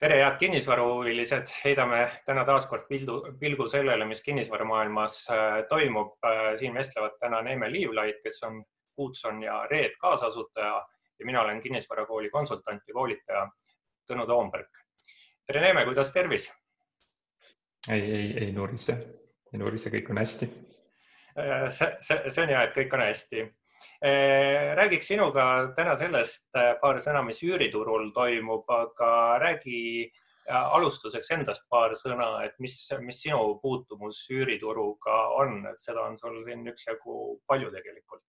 tere, head kinnisvarahuvilised, heidame täna taas kord pildu, pilgu sellele, mis kinnisvaramaailmas äh, toimub. Äh, siin vestlevad täna Neeme Liivlaid, kes on Puutson ja Reet kaasasutaja ja mina olen kinnisvarakooli konsultant ja koolitaja Tõnu Toomberg. tere, Neeme, kuidas tervis? ei, ei, ei nurise, ei nurise, kõik on hästi. Äh, see, see, see on hea, et kõik on hästi räägiks sinuga täna sellest eh, paar sõna, mis üüriturul toimub, aga räägi eh, alustuseks endast paar sõna, et mis, mis sinu puutumus üürituruga on, et seda on sul siin üksjagu palju tegelikult.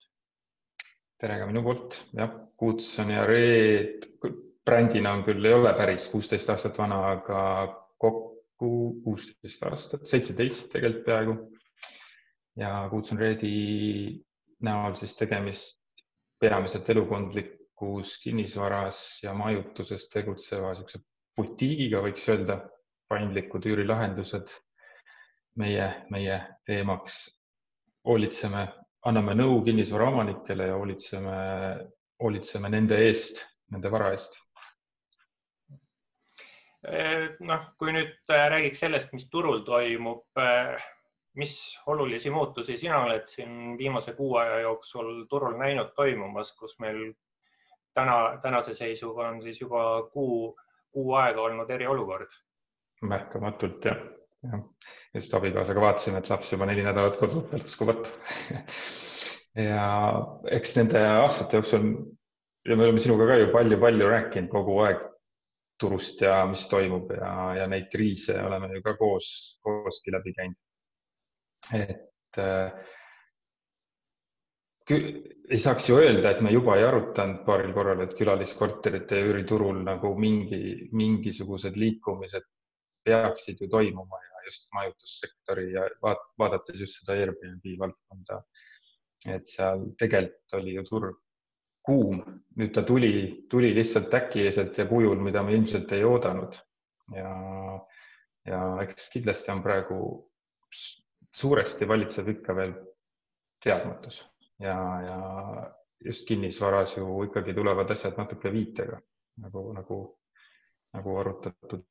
tere ka minu poolt, jah, Kuutson ja Reet brändina on küll, ei ole päris kuusteist aastat vana, aga kokku kuusteist aastat, seitseteist tegelikult peaaegu. ja Kuutson Reedi näol siis tegemist peamiselt elukondlikus kinnisvaras ja majutuses tegutseva niisuguse butiigiga, võiks öelda, paindlikud üürilahendused. meie, meie teemaks hoolitseme, anname nõu kinnisvaraomanikele ja hoolitseme, hoolitseme nende eest, nende vara eest noh, kui nüüd räägiks sellest, mis turul toimub, mis olulisi muutusi sina oled siin viimase kuu aja jooksul turul näinud toimumas, kus meil täna, tänase seisuga on siis juba kuu, kuu aega olnud eriolukord? märkamatult jah, jah. just abikaasaga vaatasime, et laps juba neli nädalat kodus uskumatu ja eks nende aastate jooksul ja me oleme sinuga ka ju palju-palju rääkinud kogu aeg turust ja mis toimub ja, ja neid kriise oleme ju ka koos, kooski läbi käinud et äh, ei saaks ju öelda, et me juba ei arutanud paaril korral, et külaliskorterite üüriturul nagu mingi, mingisugused liikumised peaksid ju toimuma ja just majutussektori ja vaat, vaadates just seda Airbnb valdkonda, et seal tegelikult oli ju turg kuum, nüüd ta tuli, tuli lihtsalt äkiliselt ja kujul, mida me ilmselt ei oodanud. ja, ja eks kindlasti on praegu suuresti valitseb ikka veel teadmatus ja, ja just kinnisvaras ju ikkagi tulevad asjad natuke viitega nagu, nagu, nagu arutatud.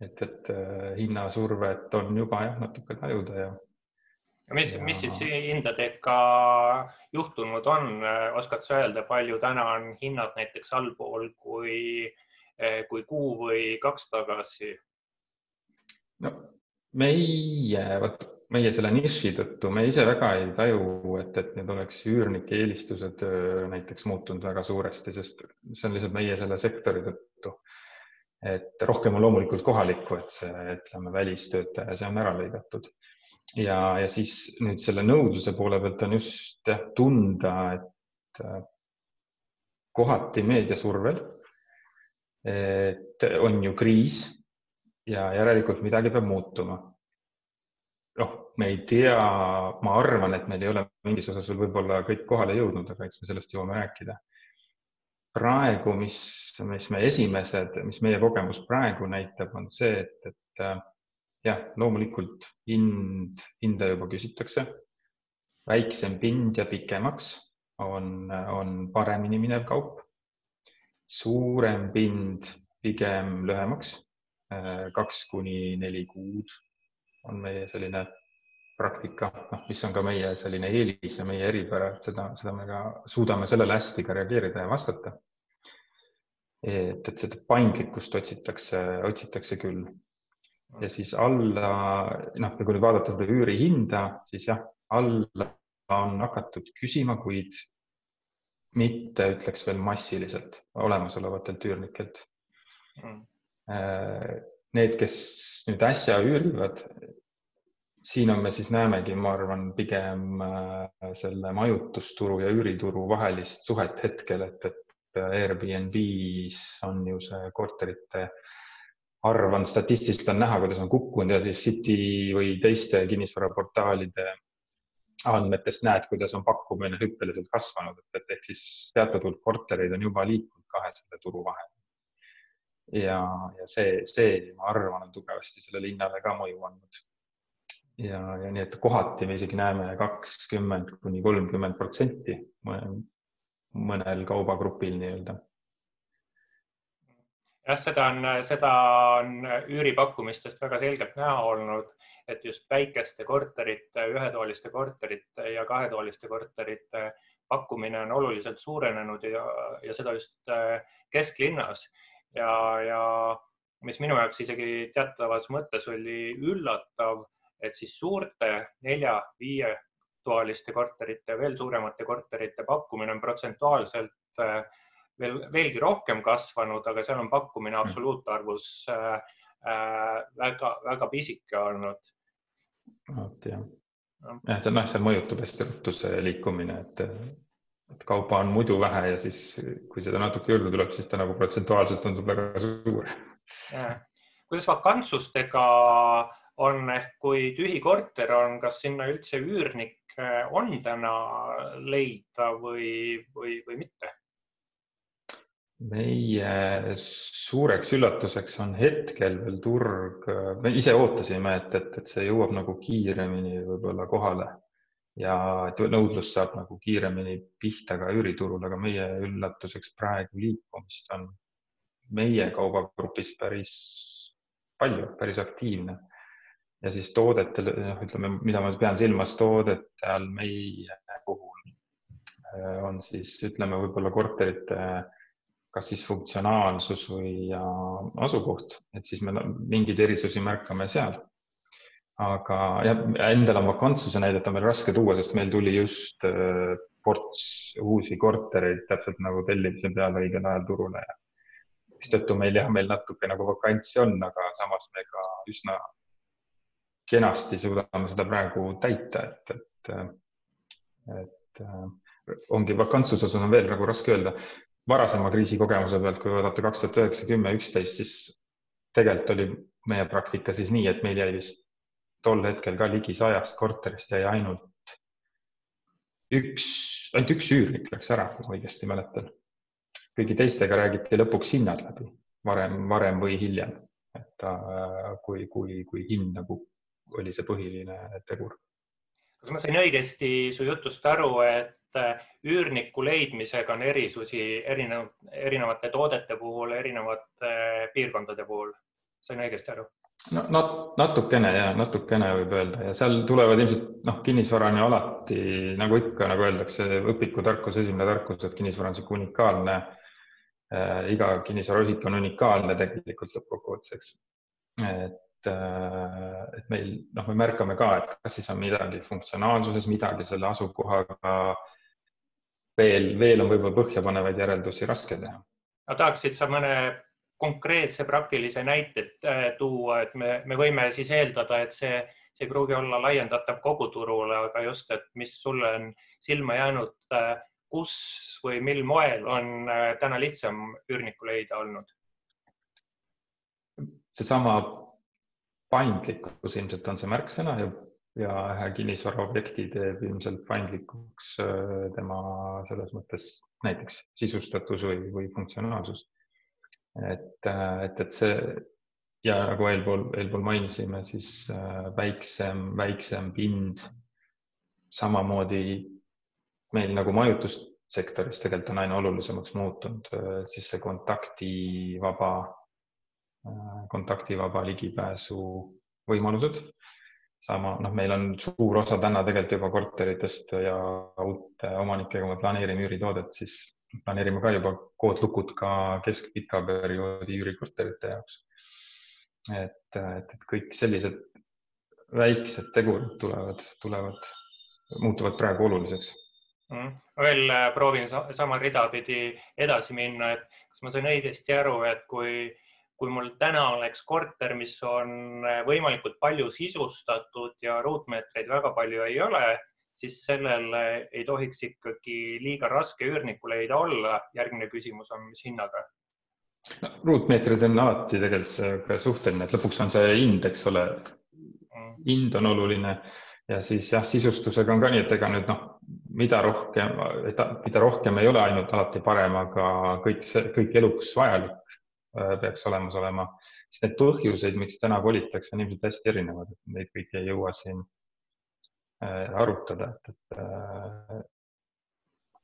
et, et äh, hinnasurvet on juba jah, natuke tajuda ja. mis ja..., mis siis hindadega juhtunud on, oskad sa öelda, palju täna on hinnad näiteks allpool kui, kui kuu või kaks tagasi? no meie, vot meie selle niši tõttu, me ise väga ei taju, et, et need oleks üürnike eelistused näiteks muutunud väga suuresti, sest see on lihtsalt meie selle sektori tõttu. et rohkem on loomulikult kohalikku, et see, ütleme, välistöötaja, see on ära lõigatud. ja, ja siis nüüd selle nõudluse poole pealt on just jah, tunda, et kohati meediasurvel, et on ju kriis ja järelikult midagi peab muutuma. noh, me ei tea, ma arvan, et meil ei ole mingis osas veel võib-olla kõik kohale jõudnud, aga eks me sellest jõuame rääkida. praegu, mis, mis me esimesed, mis meie kogemus praegu näitab, on see, et, et äh, jah, loomulikult hind, hinda juba küsitakse. väiksem pind ja pikemaks on, on paremini minev kaup. suurem pind pigem lühemaks kaks kuni neli kuud on meie selline praktika, noh, mis on ka meie selline eelis ja meie eripära, et seda, seda me ka suudame sellele hästi ka reageerida ja vastata. et, et seda paindlikkust otsitakse, otsitakse küll. ja siis alla, noh, kui nüüd vaadata seda üürihinda, siis jah, alla on hakatud küsima, kuid mitte ütleks veel massiliselt olemasolevatelt üürnikelt mm Äh, need, kes nüüd äsja üürivad, siin on, me siis näemegi, ma arvan, pigem äh, selle majutusturu ja üürituru vahelist suhet hetkel, et, et Airbnb-s on ju see korterite arv on statistiliselt on näha, kuidas on kukkunud ja siis City või teiste kinnisvaraportaalide andmetest näed, kuidas on pakkumine hüppeliselt kasvanud, et, et ehk siis teatud hulk kortereid on juba liikunud kahe selle turu vahel ja, ja see, see, ma arvan, on tugevasti sellele hinnale ka mõju andnud. ja, ja nii, et kohati me isegi näeme kakskümmend kuni kolmkümmend protsenti mõnel kaubagrupil nii-öelda. jah, seda on, seda on üüripakkumistest väga selgelt näha olnud, et just väikeste korterite, ühetoaliste korterite ja kahetoaliste korterite pakkumine on oluliselt suurenenud ja, ja seda just äh, kesklinnas ja, ja mis minu jaoks isegi teatavas mõttes oli üllatav, et siis suurte nelja-viietoaliste korterite, veel suuremate korterite pakkumine on protsentuaalselt äh, veel veelgi rohkem kasvanud, aga seal on pakkumine mm. absoluutarvus väga-väga äh, pisike olnud. vot jah, jah, see noh, see mõjutab hästi ruttu see liikumine, et, et kaupa on muidu vähe ja siis, kui seda natuke juurde tuleb, siis ta nagu protsentuaalselt tundub väga suur. kuidas vakantsustega on ehk kui tühi korter on, kas sinna üldse üürnik äh, on täna leida või, või, või mitte? meie suureks üllatuseks on hetkel veel turg, me ise ootasime, et, et, et see jõuab nagu kiiremini võib-olla kohale ja nõudlus saab nagu kiiremini pihta ka üüriturul, aga meie üllatuseks praegu liikumist on meie kaubagrupis päris palju, päris aktiivne. ja siis toodetel, noh, ütleme, mida ma pean silmas toodete all meie puhul on siis ütleme, võib-olla korterite äh, kas siis funktsionaalsus või asukoht, et siis me mingeid erisusi märkame seal. Aga jah, endal on vakantsuse näidet on meil raske tuua, sest meil tuli just äh, ports uusi kortereid täpselt nagu tellimise peale õigel ajal turule ja mistõttu meil jah, meil natuke nagu vakantsi on, aga samas me ka üsna kenasti suudame seda praegu täita, et, et, et äh, ongi vakantsuse osas on veel nagu raske öelda. Varasema kriisikogemuse pealt, kui vaadata kaks tuhat üheksa, kümme, üksteist, siis tegelikult oli meie praktika siis nii, et meil jäi vist tol hetkel ka ligi sajast korterist jäi ainult üks, ainult üks üürnik läks ära, kui ma õigesti mäletan. kõigi teistega räägiti lõpuks hinnad läbi, varem, varem või hiljem, et äh, kui, kui, kui hind nagu oli see põhiline tegur. kas ma sain õigesti su jutust aru, et Äh, üürniku leidmisega on erisusi erinev, erinevate toodete puhul, erinevate äh, piirkondade puhul. sain õigesti aru? No nat, natukene ja natukene võib öelda ja seal tulevad ilmselt noh, kinnisvara on ju alati nagu ikka, nagu öeldakse, õpikutarkus, esimene tarkus, et kinnisvara on niisugune unikaalne äh,. iga kinnisvaraühik on unikaalne tegelikult lõppkokkuvõttes, eks. et äh, et meil noh, me märkame ka, et kas siis on midagi funktsionaalsuses, midagi selle asukohaga veel, veel on võib-olla põhjapanevaid järeldusi raske teha. tahaksid sa mõne konkreetse praktilise näite äh, tuua, et me, me võime siis eeldada, et see, see ei pruugi olla laiendatav kogu turule, aga just, et mis sulle on silma jäänud, äh, kus või mil moel on äh, täna lihtsam üürnikku leida olnud? seesama paindlikkus ilmselt on see märksõna ja ja kinnisvaraobjekti teeb ilmselt paindlikuks tema selles mõttes näiteks sisustatus või, või funktsionaalsus. Et, äh, et, et see ja nagu eelpool, eelpool mainisime, siis äh, väiksem, väiksem pind. samamoodi meil nagu majutussektoris tegelikult on aina olulisemaks muutunud siis see kontaktivaba, kontaktivaba ligipääsu võimalused sama, noh, meil on suur osa täna tegelikult juba korteritest ja uute omanikega me planeerime üüritoodet, siis planeerime ka juba koodlukud ka keskpika perioodi üürikorterite jaoks. et, et, et kõik sellised väiksed tegurid tulevad, tulevad, muutuvad praegu oluliseks mm.. veel äh, proovin sama rida pidi edasi minna, et kas ma sain õigesti aru, et kui kui mul täna oleks korter, mis on eh, võimalikult palju sisustatud ja ruutmeetreid väga palju ei ole, siis sellele ei tohiks ikkagi liiga raske üürnikku leida olla. järgmine küsimus on, mis hinnaga no,? ruutmeetrid on alati tegelikult suhteline, et lõpuks on see hind, eks ole mm.. hind on oluline ja siis jah, sisustusega on ka nii, et ega nüüd noh, mida rohkem, mida rohkem ei ole ainult alati parem, aga kõik see, kõik eluks vajalik Äh, peaks olemas olema, siis need põhjuseid, miks täna kolitakse, on ilmselt hästi erinevad, et neid kõiki ei jõua siin arutada, et, et äh,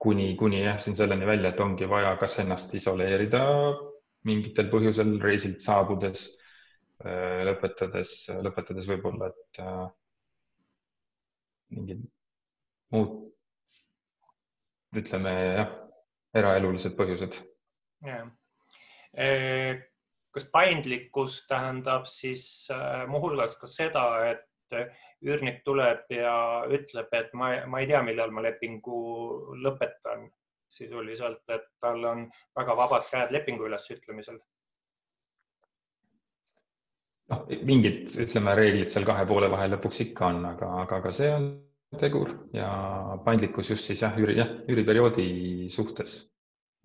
kuni, kuni jah, siin selleni välja, et ongi vaja kas ennast isoleerida mingitel põhjusel reisilt saabudes, lõpetades, lõpetades võib-olla, et mingid muud, ütleme jah, eraelulised põhjused. kas paindlikkus tähendab siis äh, muuhulgas ka seda, et üürnik tuleb ja ütleb, et ma, ma ei tea, millal ma lepingu lõpetan sisuliselt, et tal on väga vabad käed lepingu ülesütlemisel? noh, mingid, ütleme, reeglid seal kahe poole vahel lõpuks ikka on, aga, aga ka see on tegur ja paindlikkus just siis jah, üüri, jah, üüriperioodi suhtes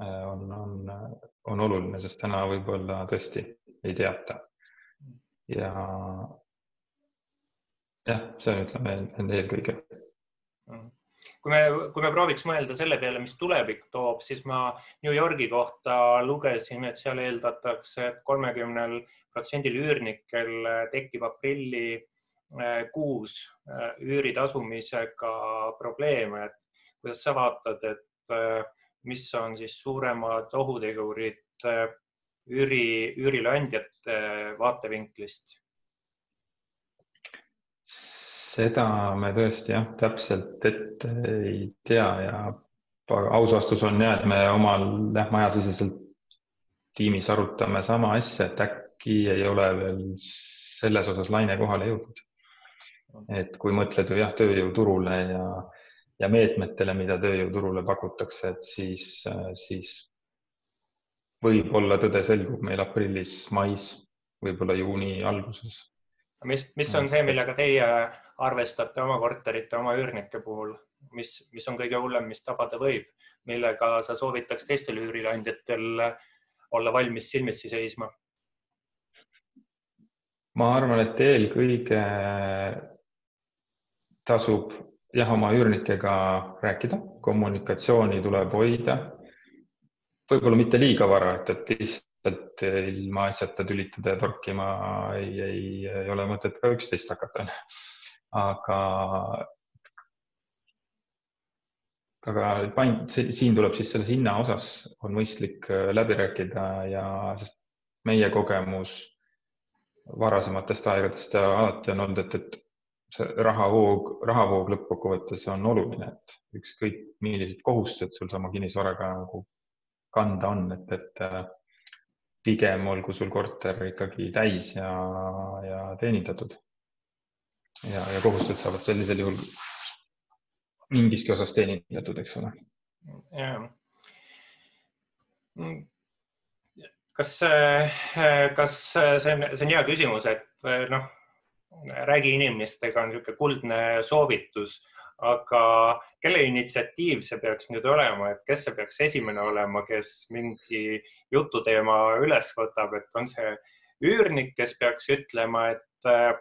Äh, on, on, on oluline, sest täna võib-olla tõesti ei teata. ja jah, see on, ütleme eelkõige. kui me, kui me prooviks mõelda selle peale, mis tulevik toob, siis ma New Yorgi kohta lugesin, et seal eeldatakse, et kolmekümnel protsendil üürnikel tekib aprilli äh, kuus äh, üüri tasumisega probleeme, et kuidas sa vaatad, et mis on siis suuremad ohutegurid üüri, üürileandjate vaatevinklist? Seda me tõesti jah, täpselt ette ei tea ja aus vastus on ja, et me omal jah, majasiseselt tiimis arutame sama asja, et äkki ei ole veel selles osas laine kohale jõudnud. et kui mõtled jah, tööjõuturule ja ja meetmetele, mida tööjõuturule pakutakse, et siis, siis võib-olla tõde selgub meil aprillis, mais, võib-olla juuni alguses. Mis, mis on see, millega teie arvestate oma korterite, oma üürnike puhul, mis, mis on kõige hullem, mis tabada võib, millega sa soovitaks teistel üürileandjatel olla valmis silmitsi seisma? ma arvan, et eelkõige tasub jah, oma üürnikega rääkida, kommunikatsiooni tuleb hoida. võib-olla mitte liiga vara, et, et lihtsalt ilma asjata tülitada ja torkima ei, ei, ei ole mõtet ka üksteist hakata. aga, aga pain-, siin tuleb siis selles hinna osas on mõistlik äh, läbi rääkida ja sest meie kogemus varasematest aegadest alati on olnud, et, et see rahavoog, rahavoog lõppkokkuvõttes on oluline, et ükskõik millised kohustused sul sama kinnisvaraga nagu kanda on, et, et äh, pigem olgu sul korter ikkagi täis ja, ja teenindatud. ja, ja kohustused saavad sellisel juhul mingiski osas teenindatud, eks ole. jah. kas, äh, kas see on, see on hea küsimus, et noh räägi inimestega on niisugune kuldne soovitus, aga kelle initsiatiiv see peaks nüüd olema, et kes see peaks esimene olema, kes mingi jututeema üles võtab, et on see üürnik, kes peaks ütlema, et äh,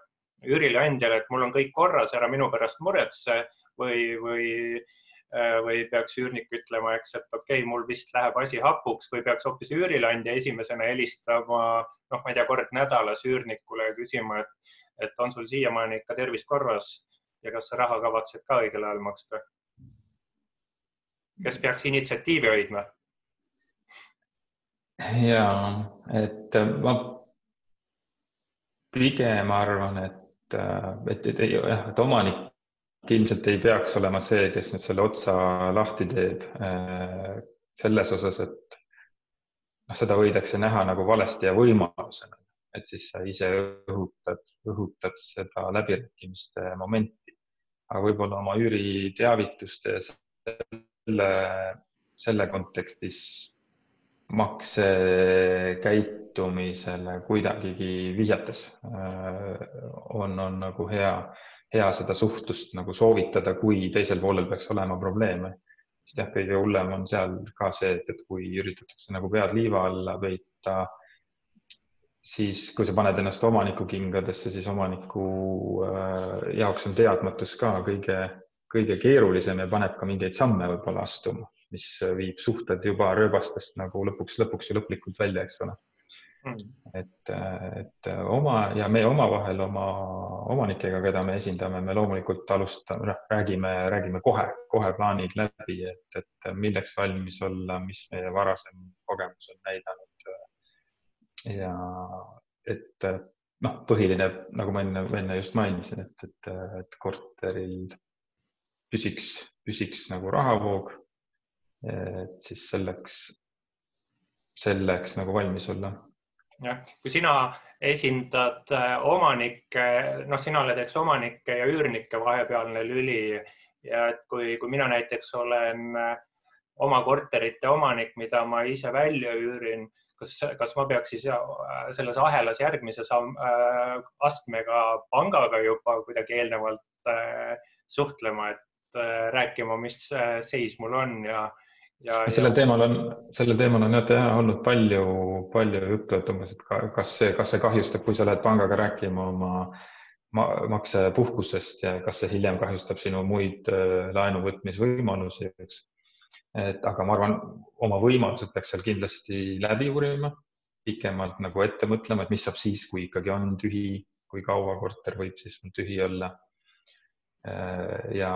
üürileandjale, et mul on kõik korras, ära minu pärast muretse. Või, või äh, või peaks üürnik ütlema, eks, et okei okay,, mul vist läheb asi hapuks. Või peaks hoopis üürileandja esimesena helistama, noh, ma ei tea, kord nädalas üürnikule ja küsima, et et on sul siiamaani ikka tervis korras ja kas sa raha kavatsed ka õigel ajal maksta? kes peaks initsiatiivi hoidma? ja, et ma pigem arvan, et, et, et jah, et omanik ilmselt ei peaks olema see, kes nüüd selle otsa lahti teeb selles osas, et noh, seda võidakse näha nagu valesti ja võimalusena et siis sa ise õhutad, õhutad seda läbirääkimiste momenti. Aga võib-olla oma üüriteavituste selle, selle kontekstis maksekäitumisele kuidagigi vihjates äh, on, on nagu hea, hea seda suhtlust nagu soovitada, kui teisel poolel peaks olema probleeme. sest jah, kõige hullem on seal ka see, et, et kui üritatakse nagu pead liiva alla peita siis kui sa paned ennast omaniku kingadesse, siis omaniku äh, jaoks on teadmatus ka kõige, kõige keerulisem ja paneb ka mingeid samme võib-olla astuma, mis viib suhted juba rööbastest nagu lõpuks, lõpuks ju lõplikult välja, eks ole. Mm.. et, et oma ja me omavahel oma omanikega, keda me esindame, me loomulikult alustame, noh, räägime, räägime kohe, kohe plaanid läbi, et, et milleks valmis olla, mis meie varasem kogemus on näidanud ja et noh, põhiline, nagu ma enne, enne just mainisin, et, et, et korteril püsiks, püsiks nagu rahavoog. et siis selleks, selleks nagu valmis olla. jah, kui sina esindad äh, omanikke, noh, sina oled, eks, omanike ja üürnike vahepealne lüli ja et kui, kui mina näiteks olen äh, oma korterite omanik, mida ma ise välja üürin kas, kas ma peaks siis äh, selles ahelas järgmise samm, äh, astmega pangaga juba kuidagi eelnevalt äh, suhtlema, et rääkima, mis seis mul on ja, ja. sellel ja... teemal on, sellel teemal on jah olnud palju, palju juttu, et umbes, et kas see, kas see kahjustab, kui sa lähed pangaga rääkima oma maksepuhkusest ja kas see hiljem kahjustab sinu muid laenu võtmisvõimalusi, eks et aga ma arvan, oma võimalused peaks seal kindlasti läbi uurima, pikemalt nagu ette mõtlema, et mis saab siis, kui ikkagi on tühi, kui kaua korter võib siis tühi olla. ja,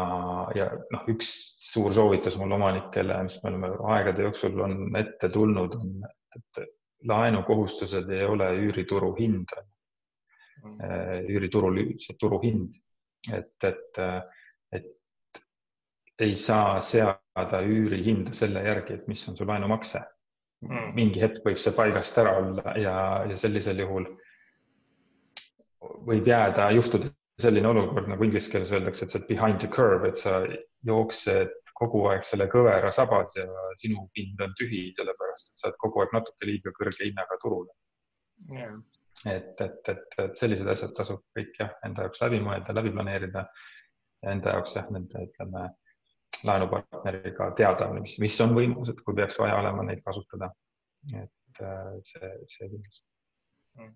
ja noh, üks suur soovitus mul omanikele, mis me oleme aegade jooksul on ette tulnud, on, et laenukohustused ei ole üürituru hind, üüriturul see turuhind, et, et, et ei saa seada üürihinda selle järgi, et mis on su laenumakse. Mm.. mingi hetk võib see paigast ära olla ja, ja sellisel juhul võib jääda, juhtuda selline olukord, nagu inglise keeles öeldakse, et sa oled behind the curve, et sa jooksed kogu aeg selle kõvera sabas ja sinu pind on tühi, sellepärast et sa oled kogu aeg natuke liiga kõrge hinnaga turul. Yeah.. et, et, et, et sellised asjad tasub kõik jah, enda jaoks läbi mõelda, läbi planeerida. Ja enda jaoks jah, nende ütleme laenupartneriga teada, mis, mis on võimalused, kui peaks vaja olema neid kasutada. et äh, see, see kindlasti. Mm.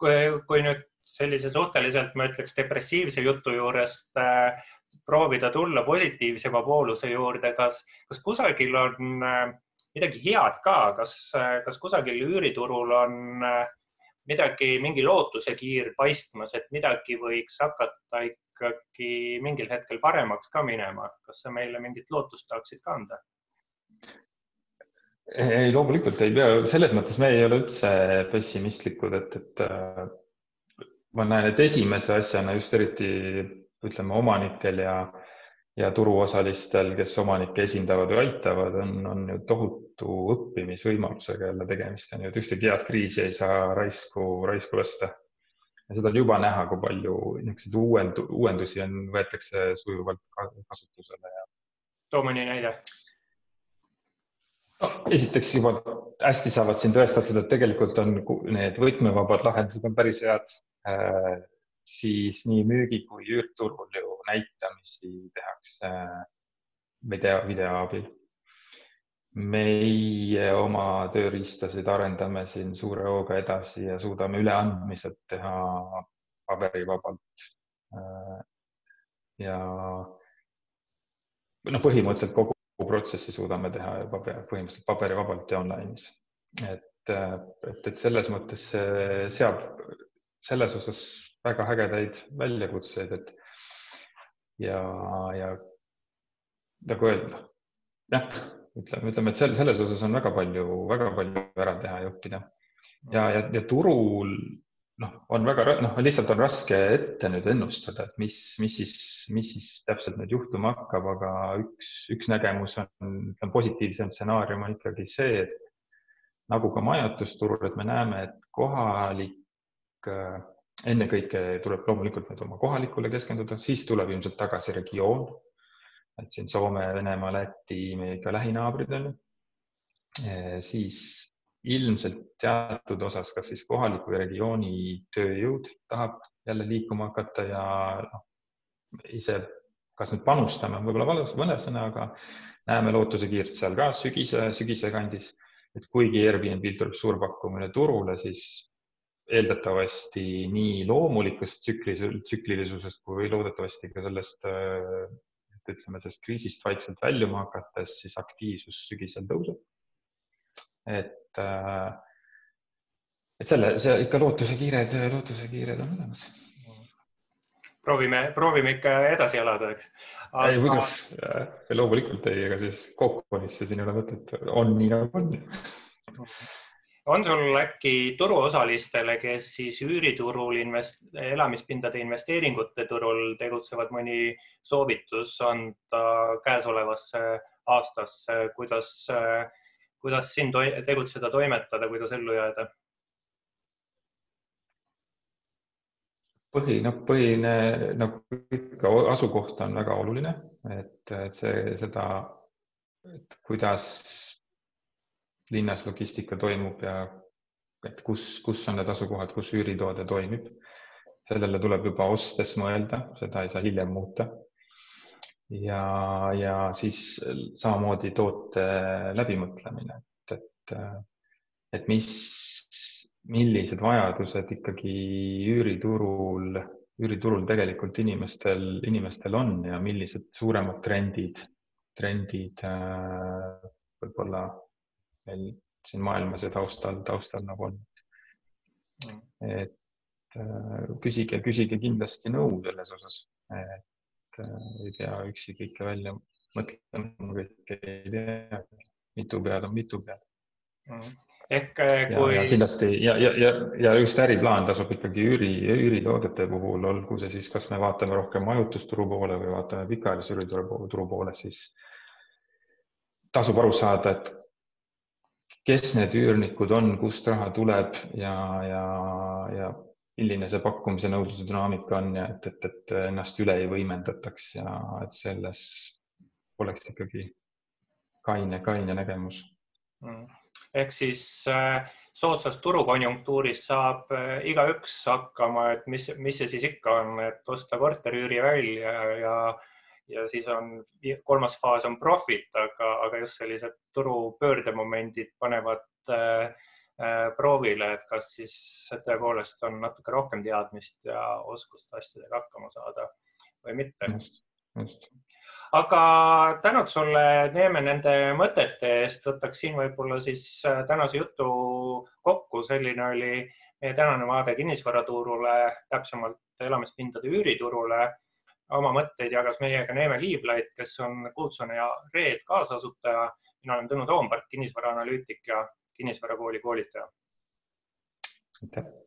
kui, kui nüüd sellise suhteliselt, ma ütleks, depressiivse jutu juurest äh, proovida tulla positiivsema pooluse juurde, kas, kas kusagil on äh, midagi head ka, kas, äh, kas kusagil üüriturul on äh, midagi, mingi lootusekiir paistmas, et midagi võiks hakata ikkagi mingil hetkel paremaks ka minema. kas sa meile mingit lootust tahaksid ka anda? ei, loomulikult ei pea, selles mõttes me ei ole üldse pessimistlikud, et, et äh, ma näen, et esimese asjana just eriti ütleme omanikel ja, ja turuosalistel, kes omanikke esindavad või aitavad, on, on ju tohutu õppimisvõimalusega jälle tegemist on ju, et ühtegi head kriisi ei saa raisku, raisku lasta ja seda on juba näha, kui palju niisuguseid uuend, uuendusi on, võetakse sujuvalt kasutusele ja. too mõni näide no,. esiteks juba hästi saavad siin tõestatud, et tegelikult on need võtmevabad lahendused on päris head äh,. siis nii müügi kui üürturul ju näitamisi tehakse video, video abil meie oma tööriistasid arendame siin suure hooga edasi ja suudame üleandmised teha paberivabalt. ja noh, põhimõtteliselt kogu protsessi suudame teha paber, põhimõtteliselt paberivabalt ja online'is. et, et, et selles mõttes see seab selles osas väga ägedaid väljakutseid, et ja, ja nagu öelda, jah ütleme, ütleme, et selles, selles osas on väga palju, väga palju ära teha ja õppida. ja, ja, ja turul noh, on väga, noh, lihtsalt on raske ette nüüd ennustada, et mis, mis siis, mis siis täpselt nüüd juhtuma hakkab, aga üks, üks nägemus on, ütleme positiivsem stsenaarium on ikkagi see, et nagu ka majutusturul, et me näeme, et kohalik äh, ennekõike tuleb loomulikult nüüd oma kohalikule keskenduda, siis tuleb ilmselt tagasi regioon et siin Soome, Venemaa, Läti, meie ikka lähinaabrid on ju, siis ilmselt teatud osas, kas siis kohaliku või regiooni tööjõud tahab jälle liikuma hakata ja noh, ise, kas nüüd panustame, võib-olla valus, vale sõna, aga näeme lootusekiirt seal ka sügise, sügise kandis. et kuigi Airbnb-l tuleb suur pakkumine turule, siis eeldatavasti nii loomulikust tsüklilisusest kui loodetavasti ka sellest äh, et ütleme sellest kriisist vaikselt väljuma hakates, siis aktiivsus sügisel tõuseb. et, äh, et selle, see ikka lootusekiired, lootusekiired on olemas. proovime, proovime ikka edasi elada, eks. Aga.... ei muidugi, loomulikult ei, ega siis kokku panisse siin ei ole mõtet, on nii nagu on on sul äkki turuosalistele, kes siis üüriturul invest-, elamispindade investeeringute turul tegutsevad, mõni soovitus anda käesolevasse aastasse, kuidas, kuidas siin toi tegutseda, toimetada, kuidas ellu jääda? põhi, noh, põhine nagu ikka asukoht on väga oluline, et see, seda, et kuidas linnas logistika toimub ja et kus, kus on need asukohad, kus üüritoode toimib. sellele tuleb juba ostes mõelda, seda ei saa hiljem muuta. ja, ja siis samamoodi toote läbimõtlemine, et, et, et mis, millised vajadused ikkagi üüriturul, üüriturul tegelikult inimestel, inimestel on ja millised suuremad trendid, trendid äh, võib-olla meil siin maailmas ja taustal, taustal nagu on. Mm.. et äh, küsige, küsige kindlasti nõu selles osas, et äh, ei pea üksi kõike välja mõtlema, kõike ei tea, mitu pead on mitu pead. Mm. Ehk äh, kui. kindlasti ja, ja, ja, ja just äriplaan tasub ikkagi üüri, üüritoodete puhul, olgu see siis, kas me vaatame rohkem majutusturu poole või vaatame pikaajalise üürituru poole, siis tasub aru saada, et kes need üürnikud on, kust raha tuleb ja, ja, ja milline see pakkumise nõudluse dünaamika on ja et, et, et ennast üle ei võimendataks ja et selles oleks ikkagi kaine, kaine nägemus. Mm.. ehk siis äh, soodsas turukonjunktuuris saab äh, igaüks hakkama, et mis, mis see siis ikka on, et osta korteriüüri välja ja, ja ja siis on kolmas faas on profit, aga, aga just sellised turu pöördemomendid panevad äh, äh, proovile, et kas siis tõepoolest on natuke rohkem teadmist ja oskust asjadega hakkama saada või mitte. aga tänud sulle, Neeme, nende mõtete eest. võtaks siin võib-olla siis äh, tänase jutu kokku. selline oli meie tänane vaade kinnisvaraturule, täpsemalt elamispindade üüriturule oma mõtteid jagas meiega Neeme Liivlaid, kes on Kuutsone ja Reed kaasasutaja. mina olen Tõnu Toompark, kinnisvaraanalüütik ja kinnisvarakooli koolitaja. aitäh